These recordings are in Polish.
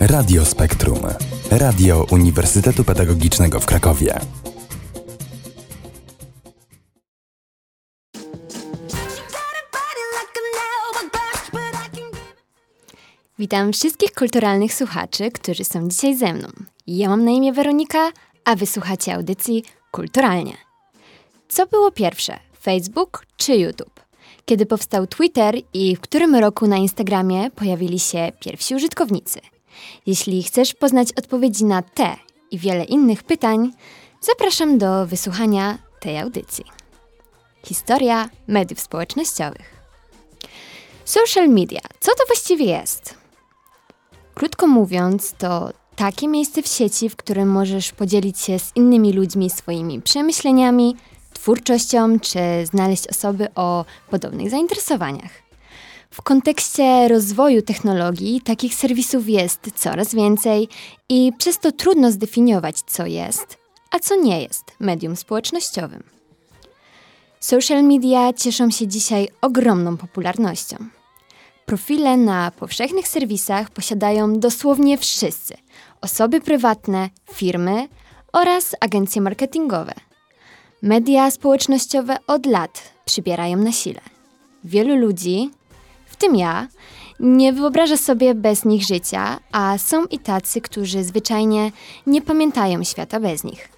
Radio Spektrum. Radio Uniwersytetu Pedagogicznego w Krakowie. Witam wszystkich kulturalnych słuchaczy, którzy są dzisiaj ze mną. Ja mam na imię Weronika, a wysłuchacie audycji Kulturalnie. Co było pierwsze, Facebook czy YouTube? Kiedy powstał Twitter i w którym roku na Instagramie pojawili się pierwsi użytkownicy? Jeśli chcesz poznać odpowiedzi na te i wiele innych pytań, zapraszam do wysłuchania tej audycji. Historia mediów społecznościowych. Social media, co to właściwie jest? Krótko mówiąc, to takie miejsce w sieci, w którym możesz podzielić się z innymi ludźmi swoimi przemyśleniami, twórczością, czy znaleźć osoby o podobnych zainteresowaniach. W kontekście rozwoju technologii takich serwisów jest coraz więcej i przez to trudno zdefiniować, co jest, a co nie jest medium społecznościowym. Social media cieszą się dzisiaj ogromną popularnością. Profile na powszechnych serwisach posiadają dosłownie wszyscy osoby prywatne, firmy oraz agencje marketingowe. Media społecznościowe od lat przybierają na sile. Wielu ludzi, w tym ja, nie wyobraża sobie bez nich życia, a są i tacy, którzy zwyczajnie nie pamiętają świata bez nich.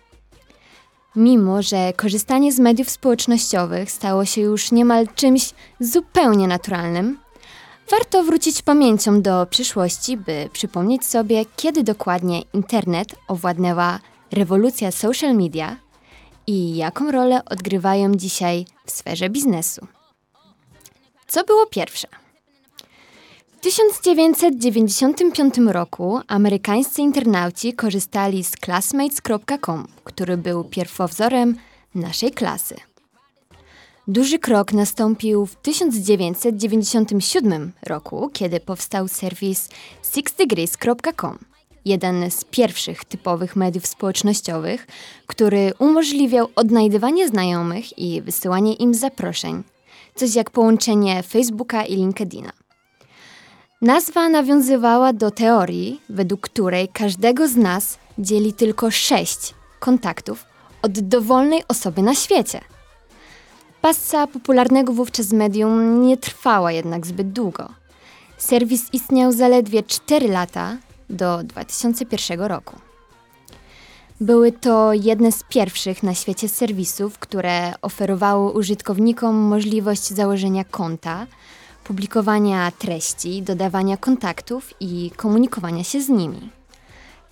Mimo, że korzystanie z mediów społecznościowych stało się już niemal czymś zupełnie naturalnym, warto wrócić pamięcią do przyszłości, by przypomnieć sobie, kiedy dokładnie internet owładnęła rewolucja social media i jaką rolę odgrywają dzisiaj w sferze biznesu. Co było pierwsze? W 1995 roku amerykańscy internauci korzystali z classmates.com, który był pierwowzorem naszej klasy. Duży krok nastąpił w 1997 roku, kiedy powstał serwis sixdegrees.com, jeden z pierwszych typowych mediów społecznościowych, który umożliwiał odnajdywanie znajomych i wysyłanie im zaproszeń, coś jak połączenie Facebooka i LinkedIna. Nazwa nawiązywała do teorii, według której każdego z nas dzieli tylko sześć kontaktów od dowolnej osoby na świecie. Passa popularnego wówczas medium nie trwała jednak zbyt długo. Serwis istniał zaledwie 4 lata do 2001 roku. Były to jedne z pierwszych na świecie serwisów, które oferowały użytkownikom możliwość założenia konta, publikowania treści, dodawania kontaktów i komunikowania się z nimi.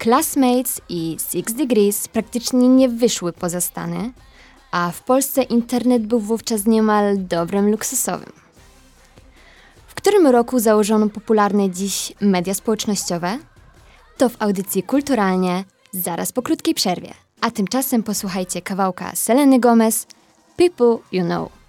Classmates i Six Degrees praktycznie nie wyszły poza Stany, a w Polsce internet był wówczas niemal dobrem luksusowym. W którym roku założono popularne dziś media społecznościowe? To w audycji Kulturalnie, zaraz po krótkiej przerwie. A tymczasem posłuchajcie kawałka Seleny Gomez, People You Know.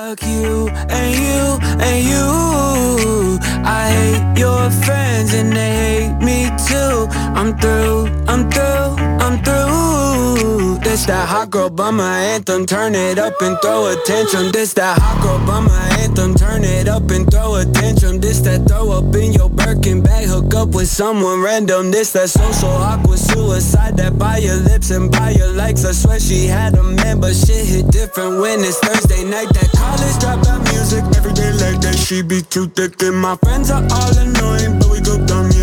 Fuck you and you and you. I hate your friends and they hate me too. I'm through, I'm through, I'm through. This that hot girl bummer anthem. Turn it up and throw attention. This that hot girl bummer anthem. Turn it up and throw attention. This that throw up in your Birkin bag. Hook up with someone random. This that social awkward suicide. That by your lips and by your likes. I swear she had a man, but shit hit different when it's Thursday night. That college dropout music. Every day like that. She be too thick and my friends are all annoying, but we go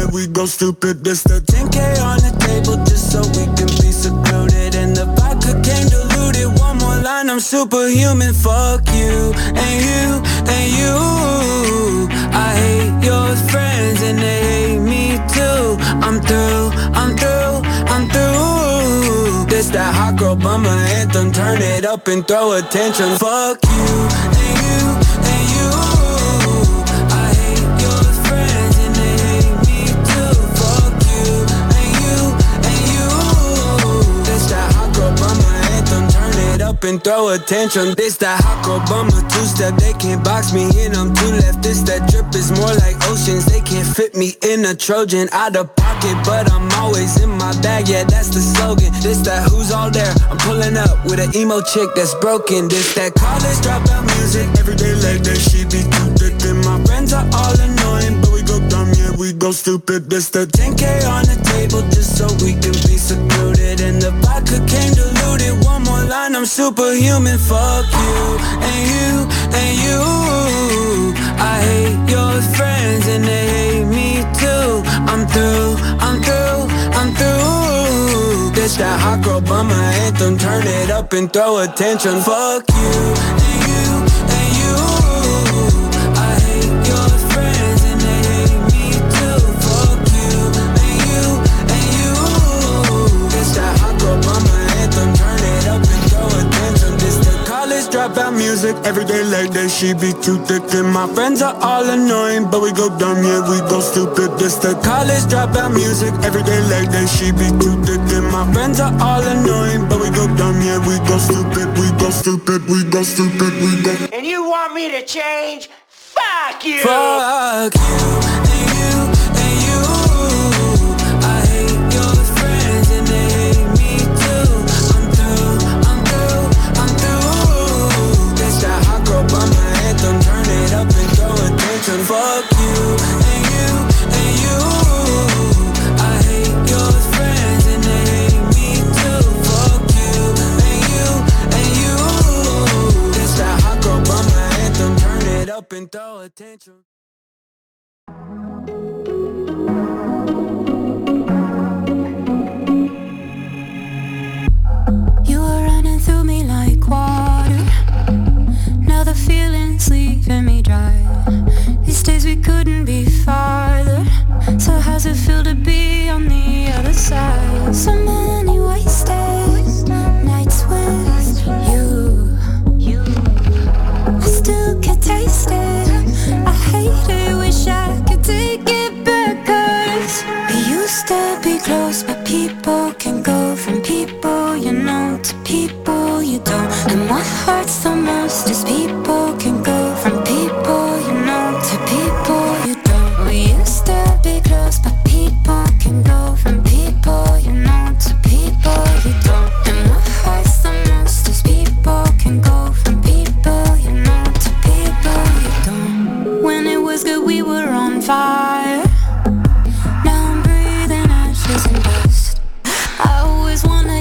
yeah, we go stupid. This the 10k on the table just so we can be secluded. And the vodka came diluted. One more line, I'm superhuman. Fuck you and you and you. I hate your friends and they hate me too. I'm through, I'm through, I'm through. This that hot girl bummer anthem. Turn it up and throw attention. Fuck you and you and you. Up and throw attention. This that hot bummer two step. They can't box me in. I'm two left. This that drip is more like oceans. They can't fit me in a Trojan. Out of pocket but I'm always in my bag. Yeah, that's the slogan. This that who's all there. I'm pulling up with an emo chick that's broken. This that college dropout music. Everyday like that she be too thick. And my friends are all annoying, but we go dumb, yeah, we go stupid. This the 10K on the table just so we can be secluded. And the vodka came diluted. One more line, I'm superhuman. Fuck you and you and you. I hate your friends and they hate me too. I'm through, I'm through, I'm through. This that hot girl bummer anthem. Turn it up and throw attention. Fuck you and you and you. Dropout music. Every day like that, she be too thick. And my friends are all annoying, but we go dumb, yeah, we go stupid. This the college dropout music. Every day like that, she be too thick. And my friends are all annoying, but we go dumb, yeah, we go stupid, we go stupid, we go stupid, we go. And you want me to change? Fuck you! Fuck you and you and you. Attention. Fuck you and you and you. I hate your friends and they hate me too. Fuck you and you and you. Hot girl anthem. Turn it up and throw attention. You were running through me like water. Now the leaving me dry. These days we couldn't be farther. So how's it feel to be on the other side? So many wasted nights with you. You. I still can taste it. I hate it, wish I could take it back. Cause we used to be close, but people can go from people you know to people you don't. And what hurts the most is people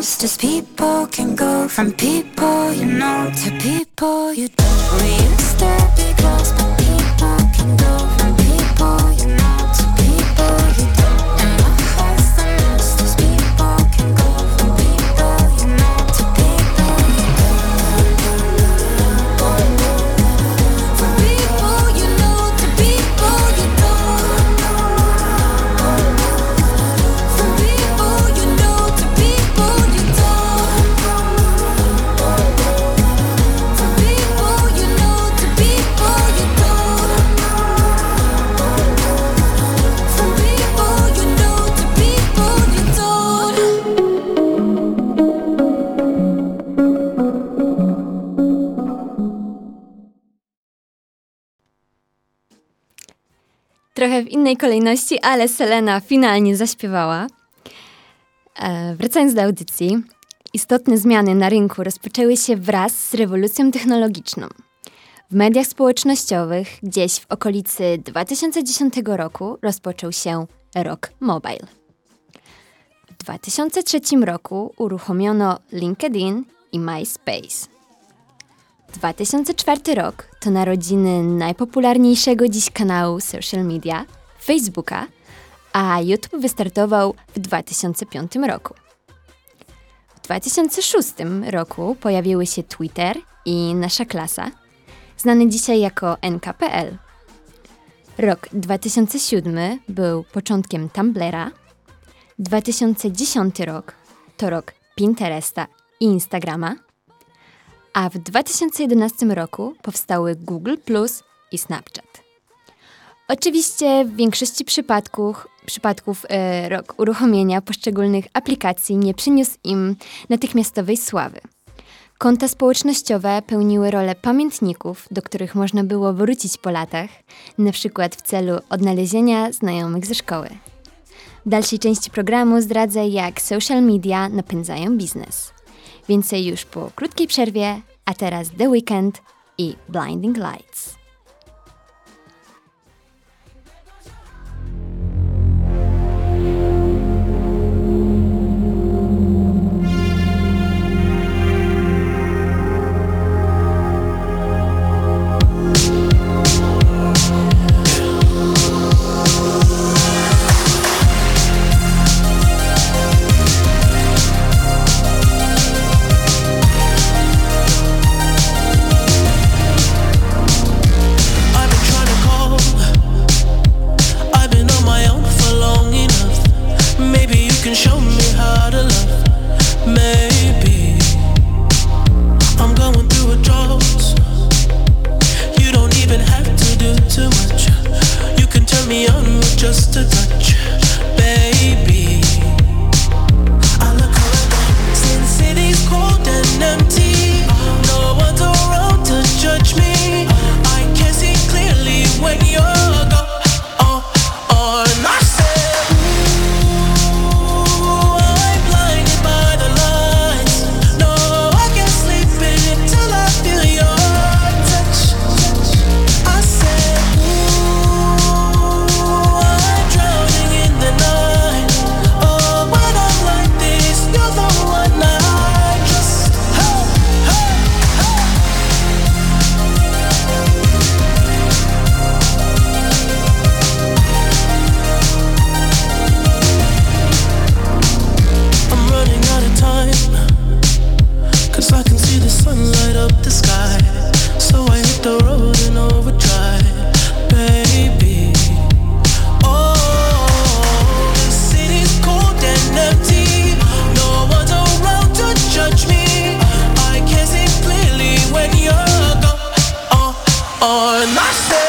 the people can go from people you know to people you don't. Innej kolejności, ale Selena finalnie zaśpiewała. E, wracając do audycji, istotne zmiany na rynku rozpoczęły się wraz z rewolucją technologiczną. W mediach społecznościowych gdzieś w okolicy 2010 roku rozpoczął się rok mobile. W 2003 roku uruchomiono LinkedIn i MySpace. 2004 rok to narodziny najpopularniejszego dziś kanału social media Facebooka, a YouTube wystartował w 2005 roku. W 2006 roku pojawiły się Twitter i Nasza Klasa, znany dzisiaj jako NKPL. Rok 2007 był początkiem Tumblera, 2010 rok to rok Pinteresta i Instagrama, a w 2011 roku powstały Google Plus i Snapchat. Oczywiście w większości przypadków, przypadków e, rok uruchomienia poszczególnych aplikacji nie przyniósł im natychmiastowej sławy. Konta społecznościowe pełniły rolę pamiętników, do których można było wrócić po latach, na przykład w celu odnalezienia znajomych ze szkoły. W dalszej części programu zdradzę, jak social media napędzają biznes. Więcej już po krótkiej przerwie, a teraz The Weekend i Blinding Lights. on. Myself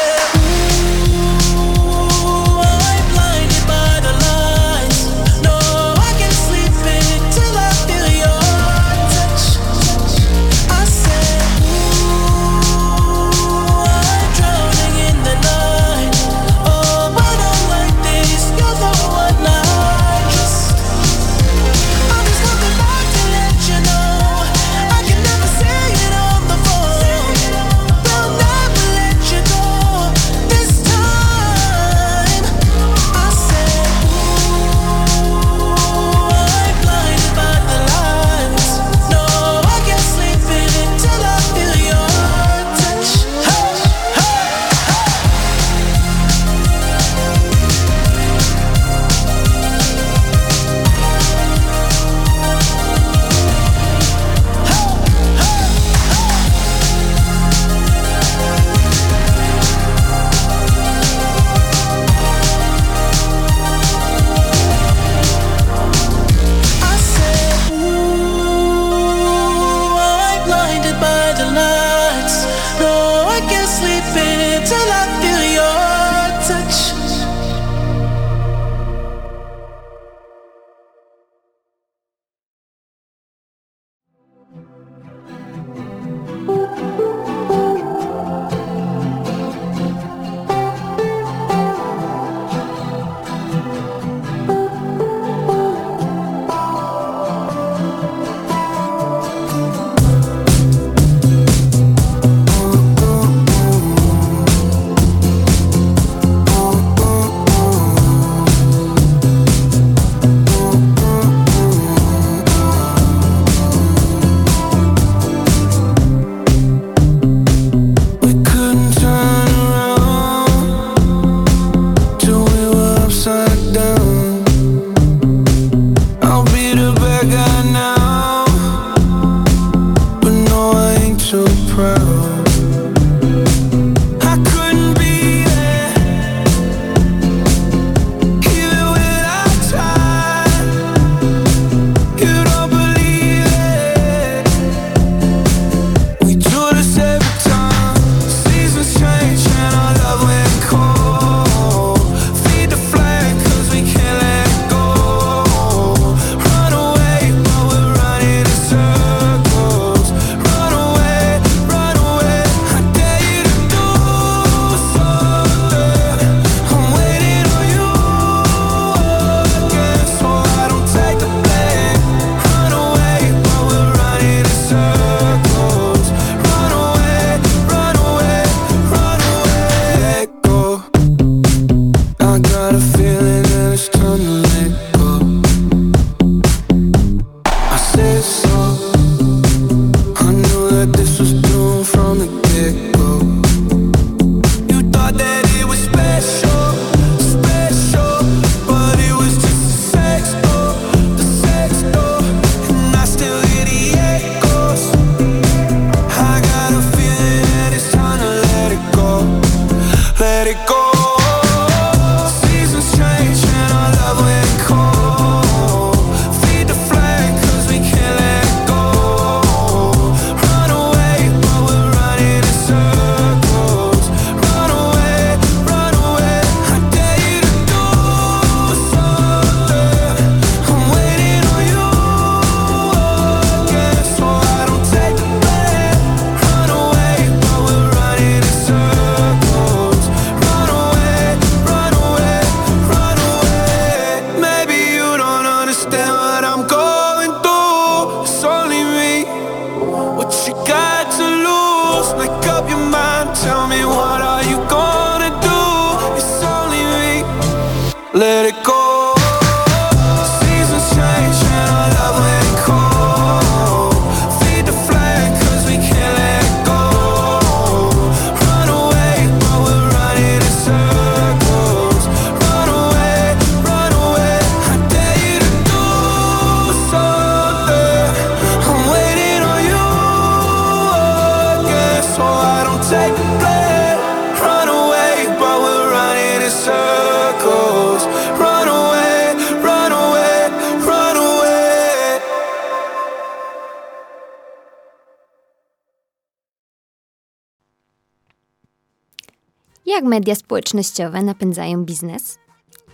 media społecznościowe napędzają biznes?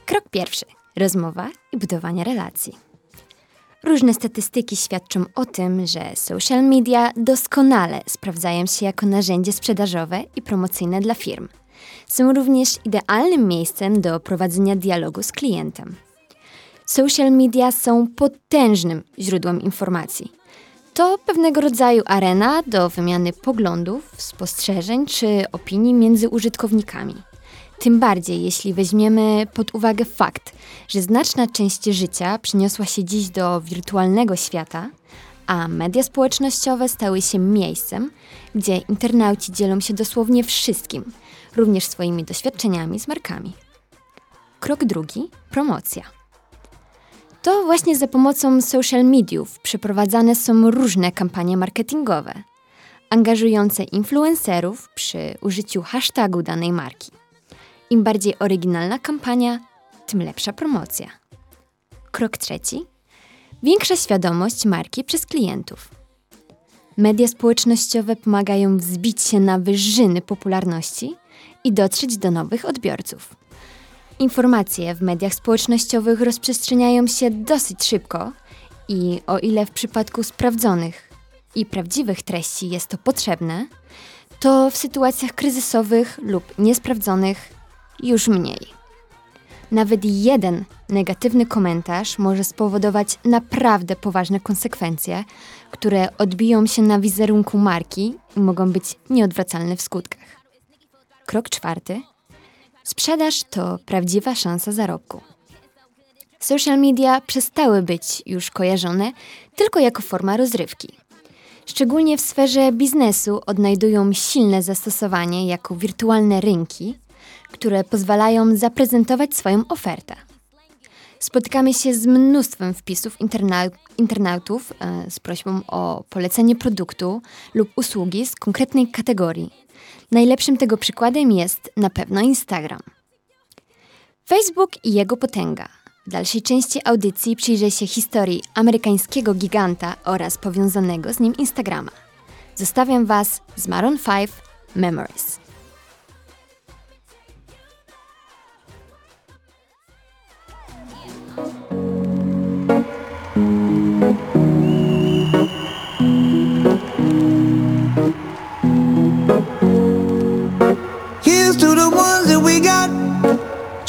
Krok pierwszy: rozmowa i budowanie relacji. Różne statystyki świadczą o tym, że social media doskonale sprawdzają się jako narzędzie sprzedażowe i promocyjne dla firm. Są również idealnym miejscem do prowadzenia dialogu z klientem. Social media są potężnym źródłem informacji. To pewnego rodzaju arena do wymiany poglądów, spostrzeżeń czy opinii między użytkownikami. Tym bardziej, jeśli weźmiemy pod uwagę fakt, że znaczna część życia przeniosła się dziś do wirtualnego świata, a media społecznościowe stały się miejscem, gdzie internauci dzielą się dosłownie wszystkim, również swoimi doświadczeniami z markami. Krok drugi promocja. To właśnie za pomocą social mediów przeprowadzane są różne kampanie marketingowe, angażujące influencerów przy użyciu hashtagu danej marki. Im bardziej oryginalna kampania, tym lepsza promocja. Krok trzeci. Większa świadomość marki przez klientów. Media społecznościowe pomagają wzbić się na wyżyny popularności i dotrzeć do nowych odbiorców. Informacje w mediach społecznościowych rozprzestrzeniają się dosyć szybko i o ile w przypadku sprawdzonych i prawdziwych treści jest to potrzebne, to w sytuacjach kryzysowych lub niesprawdzonych już mniej. Nawet jeden negatywny komentarz może spowodować naprawdę poważne konsekwencje, które odbiją się na wizerunku marki i mogą być nieodwracalne w skutkach. Krok czwarty. Sprzedaż to prawdziwa szansa zarobku. Social media przestały być już kojarzone tylko jako forma rozrywki. Szczególnie w sferze biznesu odnajdują silne zastosowanie jako wirtualne rynki, które pozwalają zaprezentować swoją ofertę. spotykamy się z mnóstwem wpisów interna internautów e, z prośbą o polecenie produktu lub usługi z konkretnej kategorii. Najlepszym tego przykładem jest na pewno Instagram. Facebook i jego potęga. W dalszej części audycji przyjrzę się historii amerykańskiego giganta oraz powiązanego z nim Instagrama. Zostawiam Was z Maroon 5 Memories.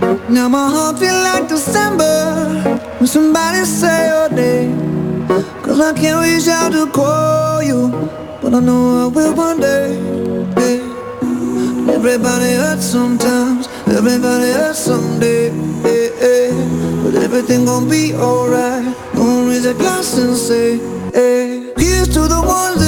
Now my heart feel like December when somebody say your name. Cause I can't reach out to call you, but I know I will one day. Yeah. Everybody hurts sometimes, everybody hurts someday. Yeah, yeah. But everything gon' be alright. Gonna raise a glass and say, hey. Here's to the ones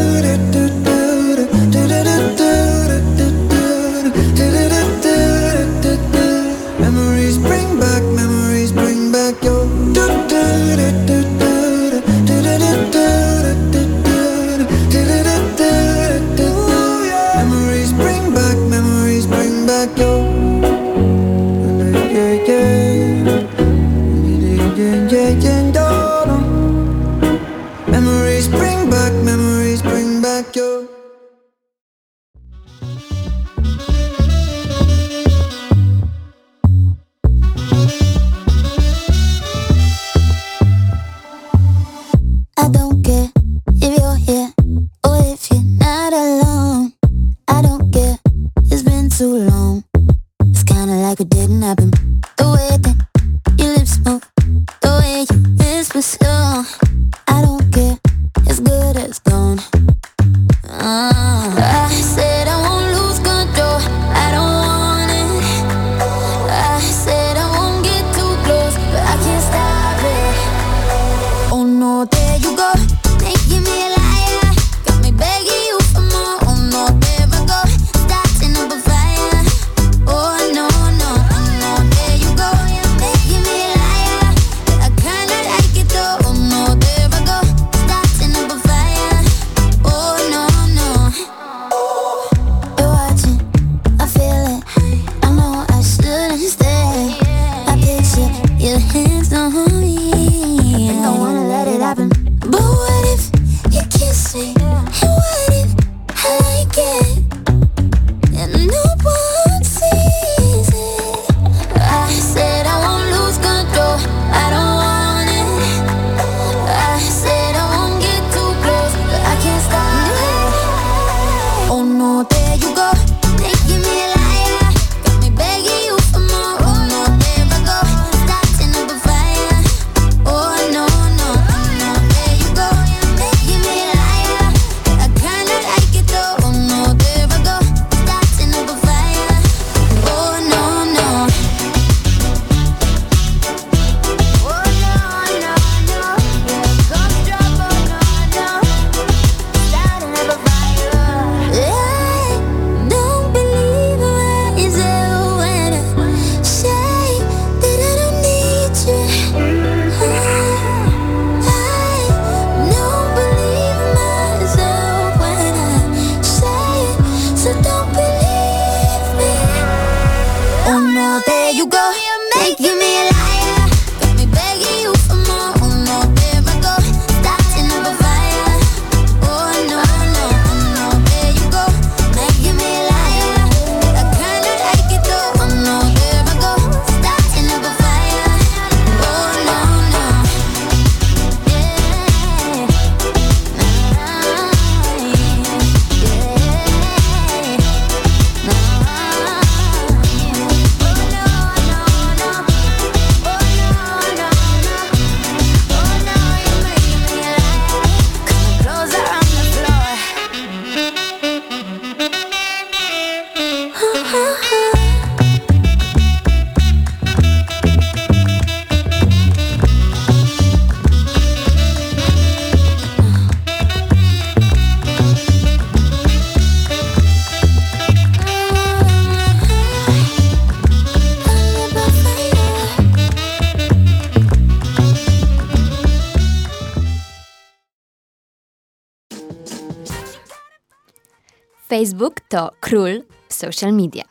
Facebook to król social media.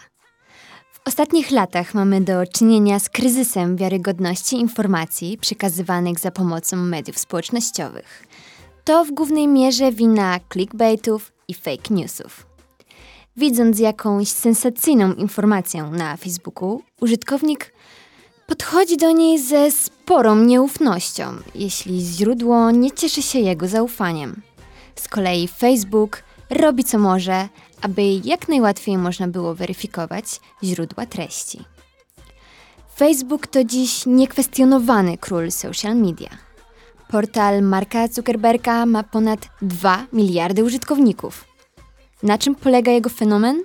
W ostatnich latach mamy do czynienia z kryzysem wiarygodności informacji przekazywanych za pomocą mediów społecznościowych. To w głównej mierze wina clickbaitów i fake newsów. Widząc jakąś sensacyjną informację na Facebooku, użytkownik podchodzi do niej ze sporą nieufnością, jeśli źródło nie cieszy się jego zaufaniem. Z kolei Facebook robi co może, aby jak najłatwiej można było weryfikować źródła treści. Facebook to dziś niekwestionowany król social media. Portal Marka Zuckerberga ma ponad 2 miliardy użytkowników. Na czym polega jego fenomen?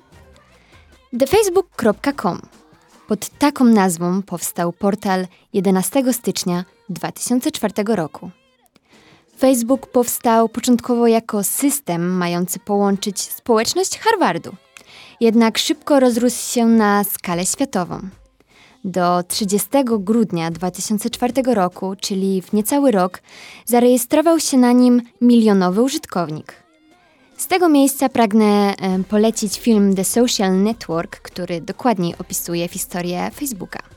TheFacebook.com. Pod taką nazwą powstał portal 11 stycznia 2004 roku. Facebook powstał początkowo jako system mający połączyć społeczność Harvardu, jednak szybko rozrósł się na skalę światową. Do 30 grudnia 2004 roku, czyli w niecały rok, zarejestrował się na nim milionowy użytkownik. Z tego miejsca pragnę polecić film The Social Network, który dokładniej opisuje historię Facebooka.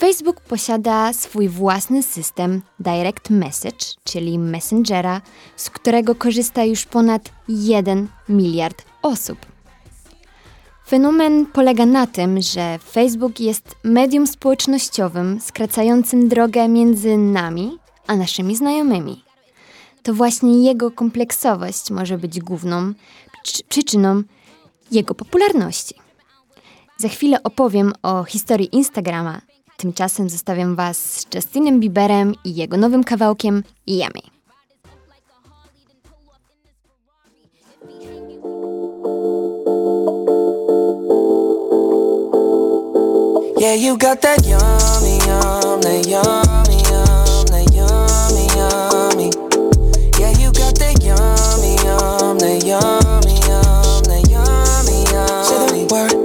Facebook posiada swój własny system Direct Message, czyli Messengera, z którego korzysta już ponad 1 miliard osób. Fenomen polega na tym, że Facebook jest medium społecznościowym skracającym drogę między nami a naszymi znajomymi. To właśnie jego kompleksowość może być główną przy- przyczyną jego popularności. Za chwilę opowiem o historii Instagrama. Tymczasem zostawiam Was z Justinem Bieberem i jego nowym kawałkiem Yummy. Yeah, you got that yummy, yum, that yummy, yum, that yummy, yummy. Yeah, you got that yummy, yum, that yummy, yum, that yummy, yum. Say the word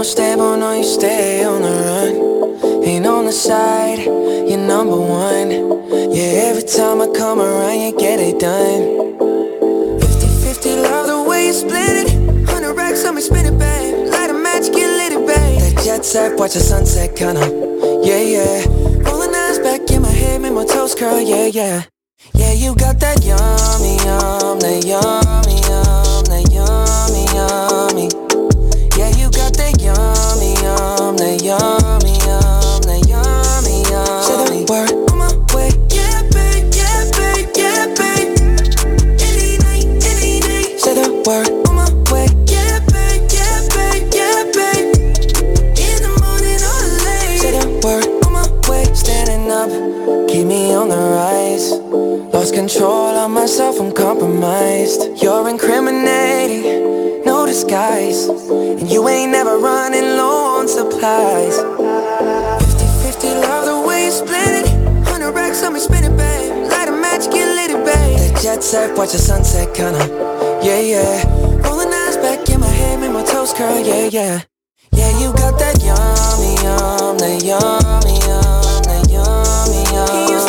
no stable, no, you stay on the run. Ain't on the side, you're number one. Yeah, every time I come around, you get it done. 50 50, love the way you split it. 100 racks on me, spin it, babe. Light a match, get lit, it, babe. That jet set, watch the sunset, kinda. Yeah, yeah. Rolling eyes back in my head, make my toes curl, yeah, yeah. Yeah, you got that yummy, yum, that yummy, yum, that yummy, yummy. Yum, that 100 racks spin it, babe. Light a match, get lit, it, babe. That jet set, watch the sunset, kinda. Yeah, yeah. Rolling eyes back in my head, make my toes girl, yeah, yeah. Yeah, you got that yummy, yum, that yummy, yum, that yummy, yum.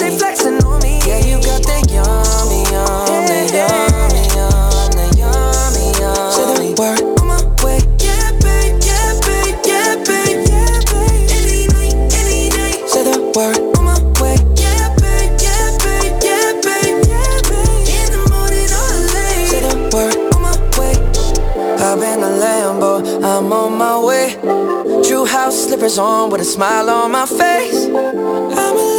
Slippers on with a smile on my face.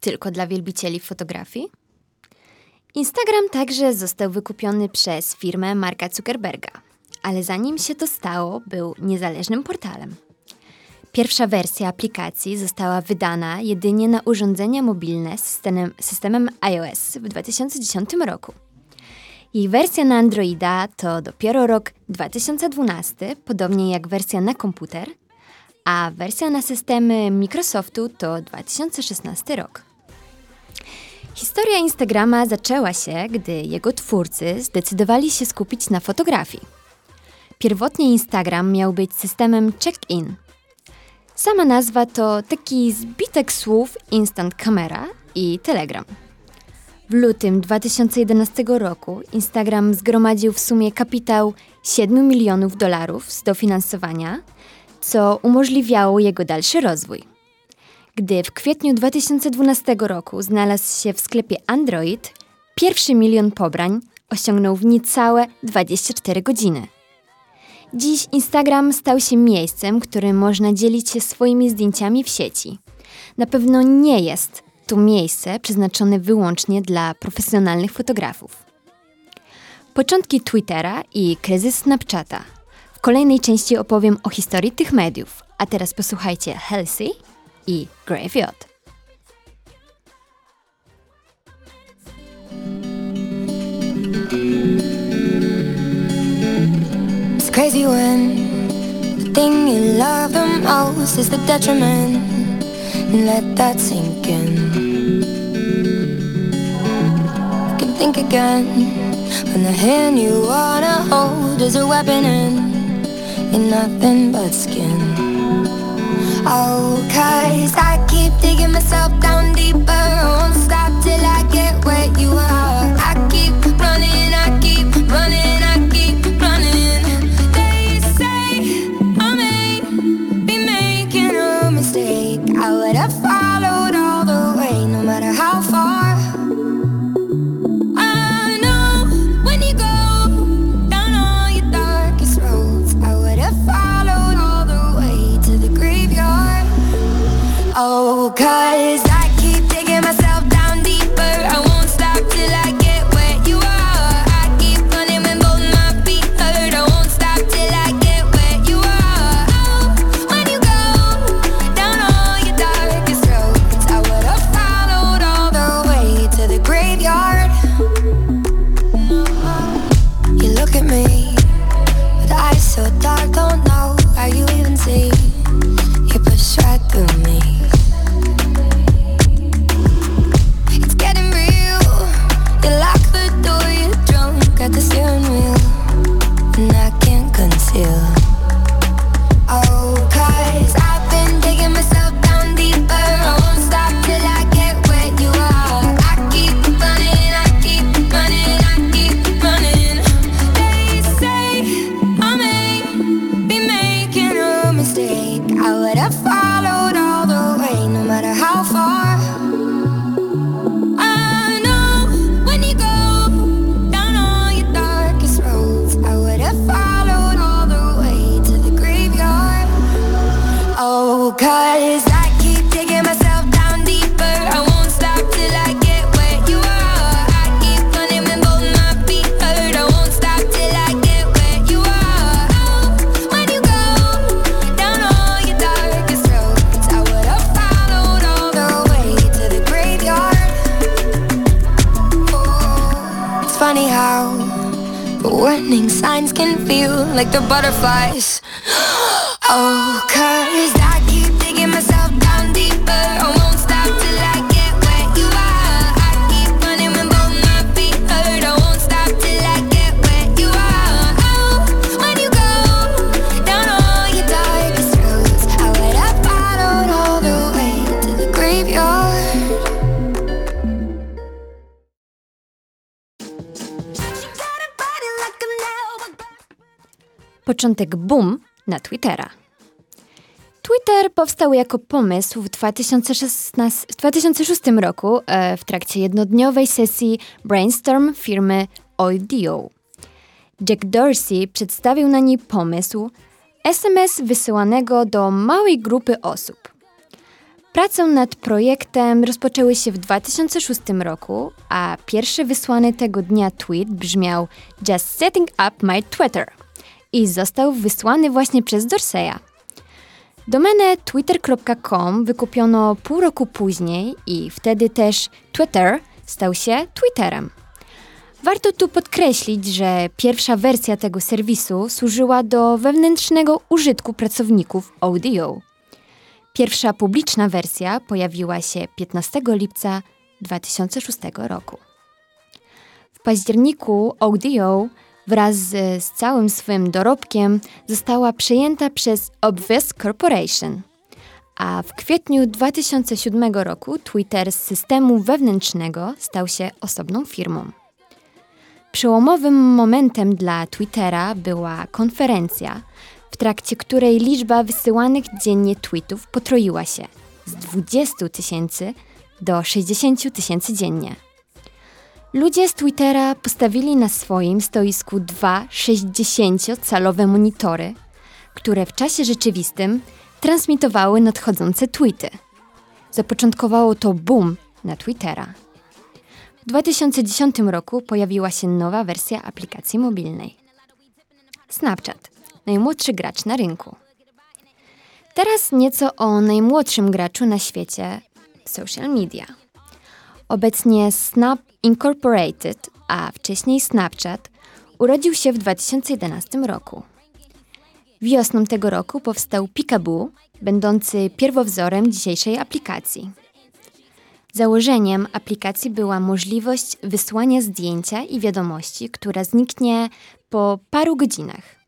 Tylko dla wielbicieli fotografii? Instagram także został wykupiony przez firmę Marka Zuckerberga, ale zanim się to stało, był niezależnym portalem. Pierwsza wersja aplikacji została wydana jedynie na urządzenia mobilne z systemem, systemem iOS w 2010 roku. Jej wersja na Androida to dopiero rok 2012, podobnie jak wersja na komputer, a wersja na systemy Microsoftu to 2016 rok. Historia Instagrama zaczęła się, gdy jego twórcy zdecydowali się skupić na fotografii. Pierwotnie Instagram miał być systemem check-in. Sama nazwa to taki zbitek słów Instant Camera i Telegram. W lutym 2011 roku Instagram zgromadził w sumie kapitał 7 milionów dolarów z dofinansowania, co umożliwiało jego dalszy rozwój. Gdy w kwietniu 2012 roku znalazł się w sklepie Android, pierwszy milion pobrań osiągnął w niecałe 24 godziny. Dziś Instagram stał się miejscem, którym można dzielić się swoimi zdjęciami w sieci. Na pewno nie jest to miejsce przeznaczone wyłącznie dla profesjonalnych fotografów. Początki Twittera i kryzys Snapchata. W kolejnej części opowiem o historii tych mediów, a teraz posłuchajcie Halsey i Graveyard. It's crazy when the thing you love the most is the detriment. Let that sink in. You can think again when the hand you wanna hold is a weapon and you're nothing but skin. Cause I keep digging myself down deeper. Won't stop till I get where you are. Cause funny how warning signs can feel like the butterflies. Oh, cause I keep digging myself down deeper. I Początek boom na Twittera. Twitter powstał jako pomysł w 2016, w 2006 roku e, w trakcie jednodniowej sesji brainstorm firmy Audio. Jack Dorsey przedstawił na niej pomysł SMS wysyłanego do małej grupy osób. Prace nad projektem rozpoczęły się w 2006 roku, a pierwszy wysłany tego dnia tweet brzmiał Just setting up my Twitter i został wysłany właśnie przez Dorseya. Domenę twitter.com wykupiono pół roku później i wtedy też Twitter stał się Twitterem. Warto tu podkreślić, że pierwsza wersja tego serwisu służyła do wewnętrznego użytku pracowników Audio. Pierwsza publiczna wersja pojawiła się 15 lipca 2006 roku. W październiku Audio wraz z, z całym swym dorobkiem została przejęta przez Obvious Corporation. A w kwietniu 2007 roku Twitter z systemu wewnętrznego stał się osobną firmą. Przełomowym momentem dla Twittera była konferencja, w trakcie której liczba wysyłanych dziennie tweetów potroiła się z 20 tysięcy do 60 tysięcy dziennie. Ludzie z Twittera postawili na swoim stoisku dwa 60-calowe monitory, które w czasie rzeczywistym transmitowały nadchodzące tweety. Zapoczątkowało to boom na Twittera. W 2010 roku pojawiła się nowa wersja aplikacji mobilnej. Snapchat, najmłodszy gracz na rynku. Teraz nieco o najmłodszym graczu na świecie social media. Obecnie Snap Incorporated, a wcześniej Snapchat, urodził się w 2011 roku. Wiosną tego roku powstał Peekaboo, będący pierwowzorem dzisiejszej aplikacji. Założeniem aplikacji była możliwość wysłania zdjęcia i wiadomości, która zniknie po paru godzinach.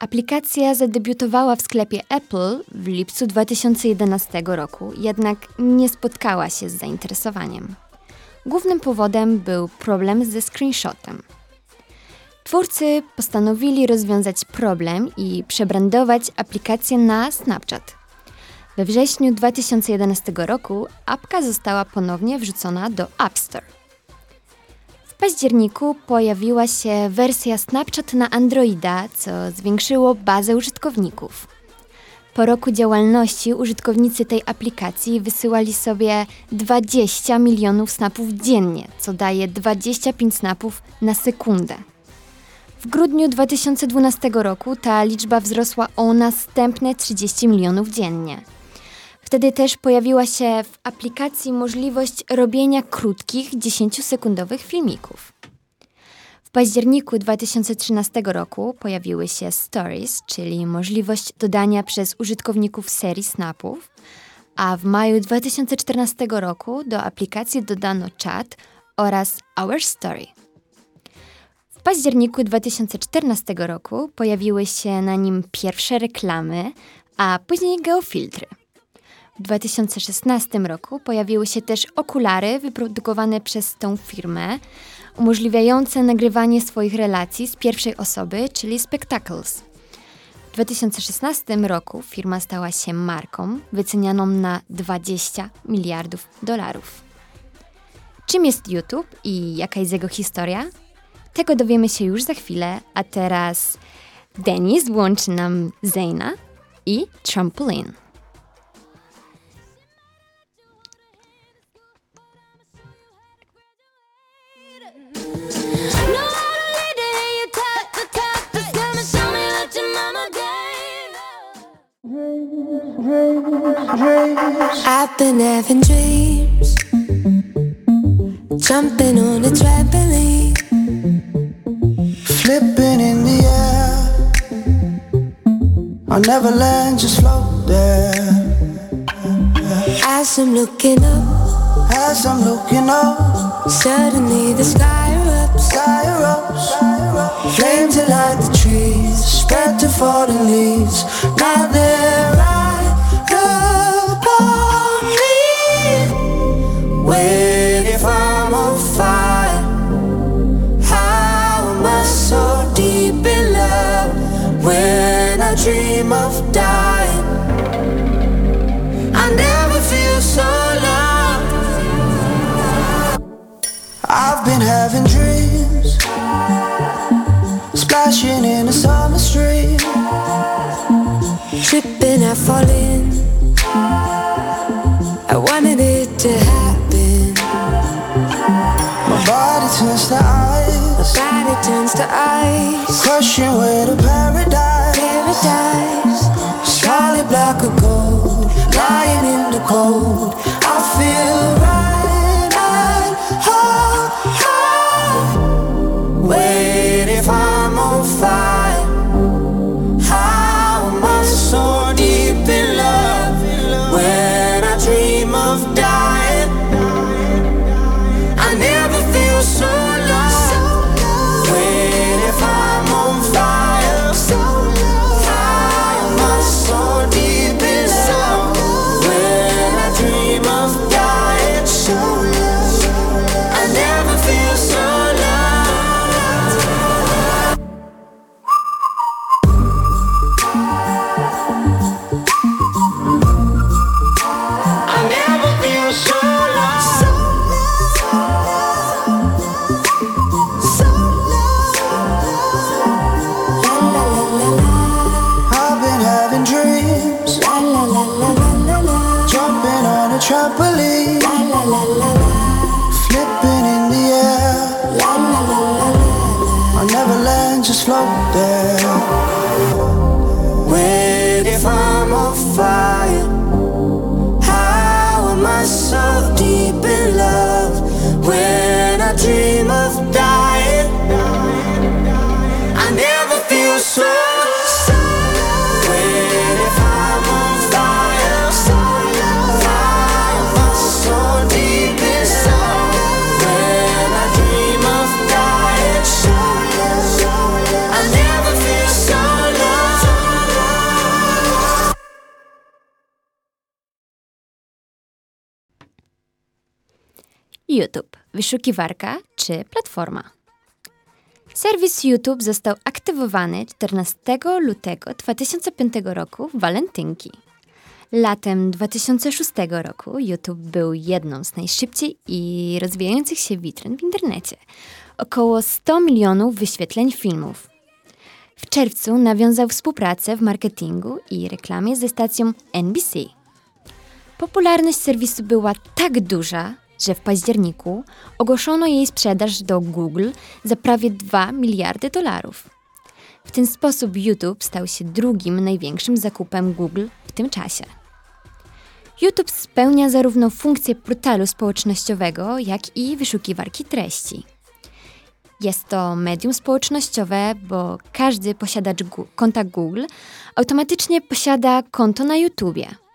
Aplikacja zadebiutowała w sklepie Apple w lipcu 2011 roku, jednak nie spotkała się z zainteresowaniem. Głównym powodem był problem ze screenshotem. Twórcy postanowili rozwiązać problem i przebrandować aplikację na Snapchat. We wrześniu 2011 roku apka została ponownie wrzucona do App Store. W październiku pojawiła się wersja Snapchat na Androida, co zwiększyło bazę użytkowników. Po roku działalności użytkownicy tej aplikacji wysyłali sobie 20 milionów snapów dziennie, co daje 25 snapów na sekundę. W grudniu 2012 roku ta liczba wzrosła o następne 30 milionów dziennie. Wtedy też pojawiła się w aplikacji możliwość robienia krótkich, 10-sekundowych filmików. Październiku 2013 roku pojawiły się Stories, czyli możliwość dodania przez użytkowników serii snapów, a w maju 2014 roku do aplikacji dodano chat oraz Our Story. W październiku 2014 roku pojawiły się na nim pierwsze reklamy, a później geofiltry. W 2016 roku pojawiły się też okulary wyprodukowane przez tą firmę, umożliwiające nagrywanie swoich relacji z pierwszej osoby, czyli Spectacles. W 2016 roku firma stała się marką wycenianą na 20 miliardów dolarów. Czym jest YouTube i jaka jest jego historia? Tego dowiemy się już za chwilę, a teraz Denis włączy nam Zayna i Trampoline. I've been having dreams, jumping on a trampoline, flipping in the air. I never land, just float there. As I'm looking up, as I'm looking up, suddenly the sky erupts, sky erupts, flames that the trees, spread to falling leaves. Now they're right upon me. Wait, if I'm on fire, how am I so deep in love when I dream of dying? I've been having dreams, splashing in a summer stream, tripping, and falling. I wanted it to happen. My body turns to ice, My body turns to ice. crushing way to paradise. Paradise. Solid black of gold, lying in the cold. Wyszukiwarka czy platforma? Serwis YouTube został aktywowany 14 lutego 2005 roku w walentynki. Latem 2006 roku YouTube był jedną z najszybciej i rozwijających się witryn w internecie. Około 100 milionów wyświetleń filmów. W czerwcu nawiązał współpracę w marketingu i reklamie ze stacją NBC. Popularność serwisu była tak duża, że w październiku ogłoszono jej sprzedaż do Google za prawie 2 miliardy dolarów. W ten sposób YouTube stał się drugim największym zakupem Google w tym czasie. YouTube spełnia zarówno funkcję portalu społecznościowego, jak i wyszukiwarki treści. Jest to medium społecznościowe, bo każdy posiadacz konta Google automatycznie posiada konto na YouTubie.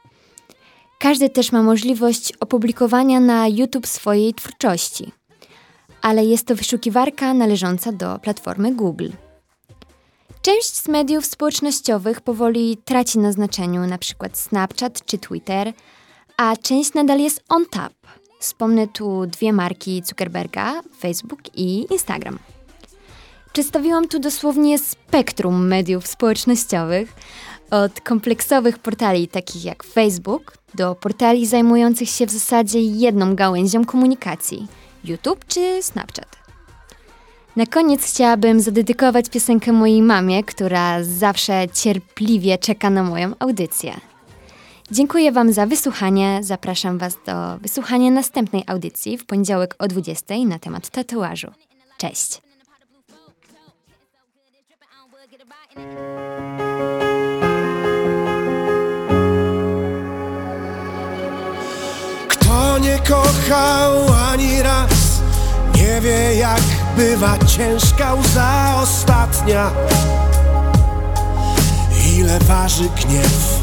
Każdy też ma możliwość opublikowania na YouTube swojej twórczości, ale jest to wyszukiwarka należąca do platformy Google. Część z mediów społecznościowych powoli traci na znaczeniu, np. Snapchat czy Twitter, a część nadal jest on tap. Wspomnę tu dwie marki Zuckerberga, Facebook i Instagram. Przedstawiłam tu dosłownie spektrum mediów społecznościowych, od kompleksowych portali takich jak Facebook do portali zajmujących się w zasadzie jedną gałęzią komunikacji YouTube czy Snapchat. Na koniec chciałabym zadedykować piosenkę mojej mamie, która zawsze cierpliwie czeka na moją audycję. Dziękuję Wam za wysłuchanie. Zapraszam Was do wysłuchania następnej audycji w poniedziałek o 20 na temat tatuażu. Cześć! Kochał ani raz. Nie wie jak bywa ciężka łza ostatnia. Ile waży gniew.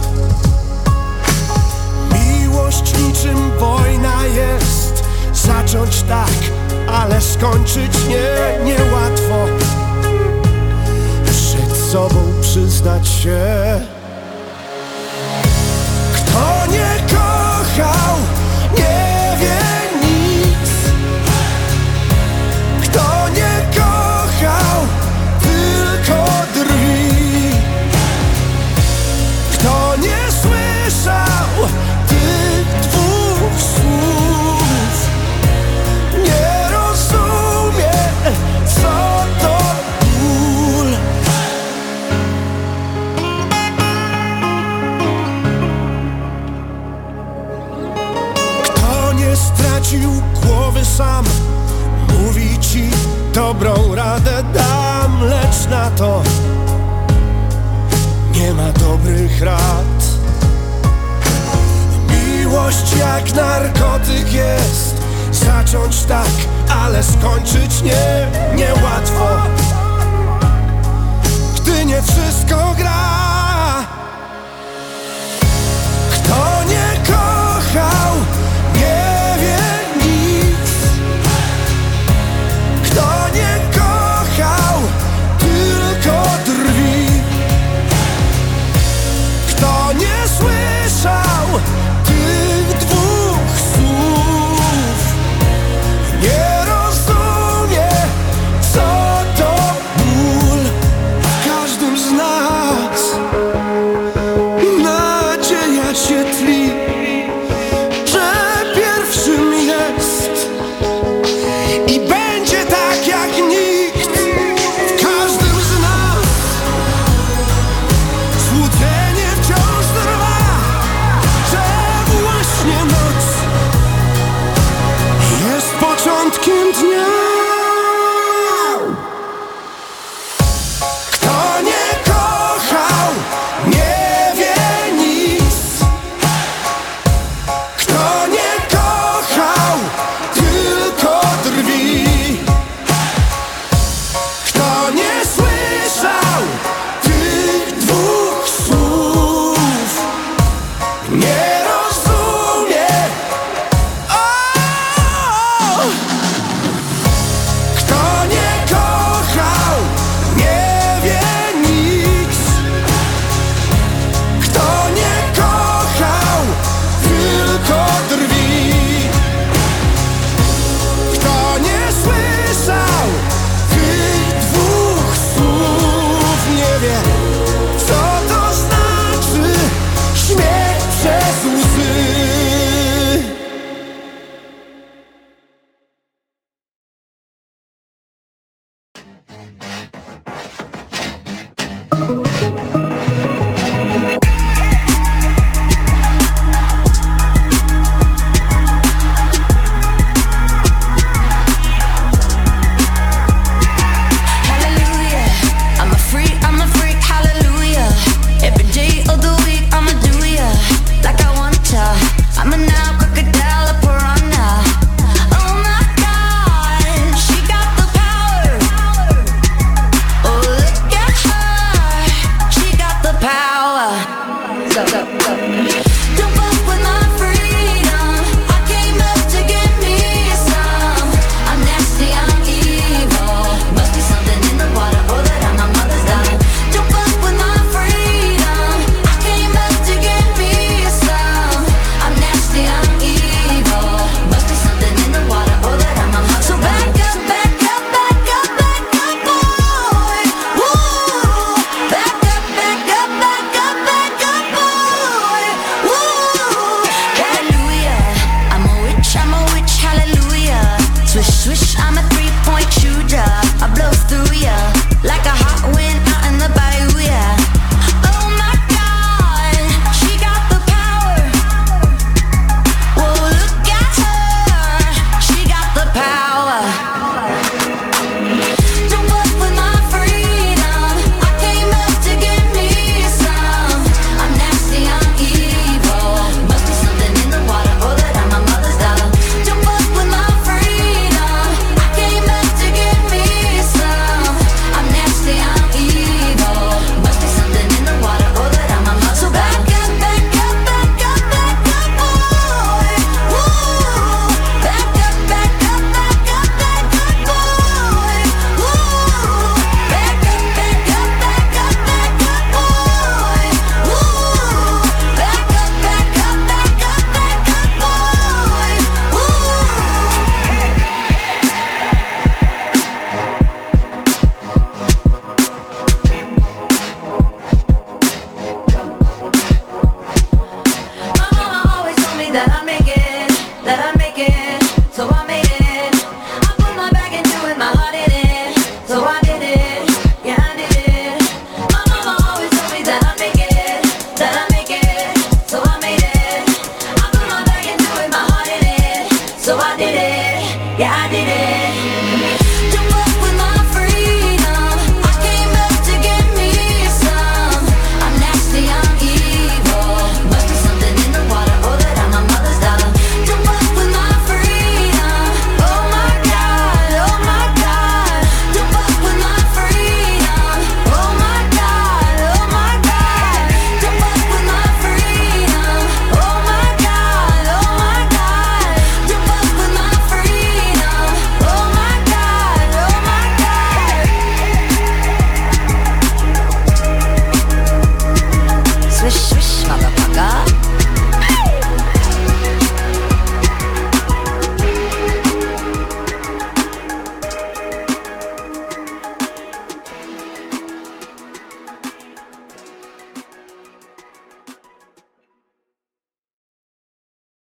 Miłość niczym wojna jest. Zacząć tak, ale skończyć nie, niełatwo. Przed sobą przyznać się dobrą radę dam Lecz na to nie ma dobrych rad. Miłość jak narkotyk jest Zacząć tak, ale skończyć nie, niełatwo Gdy nie wszystko gra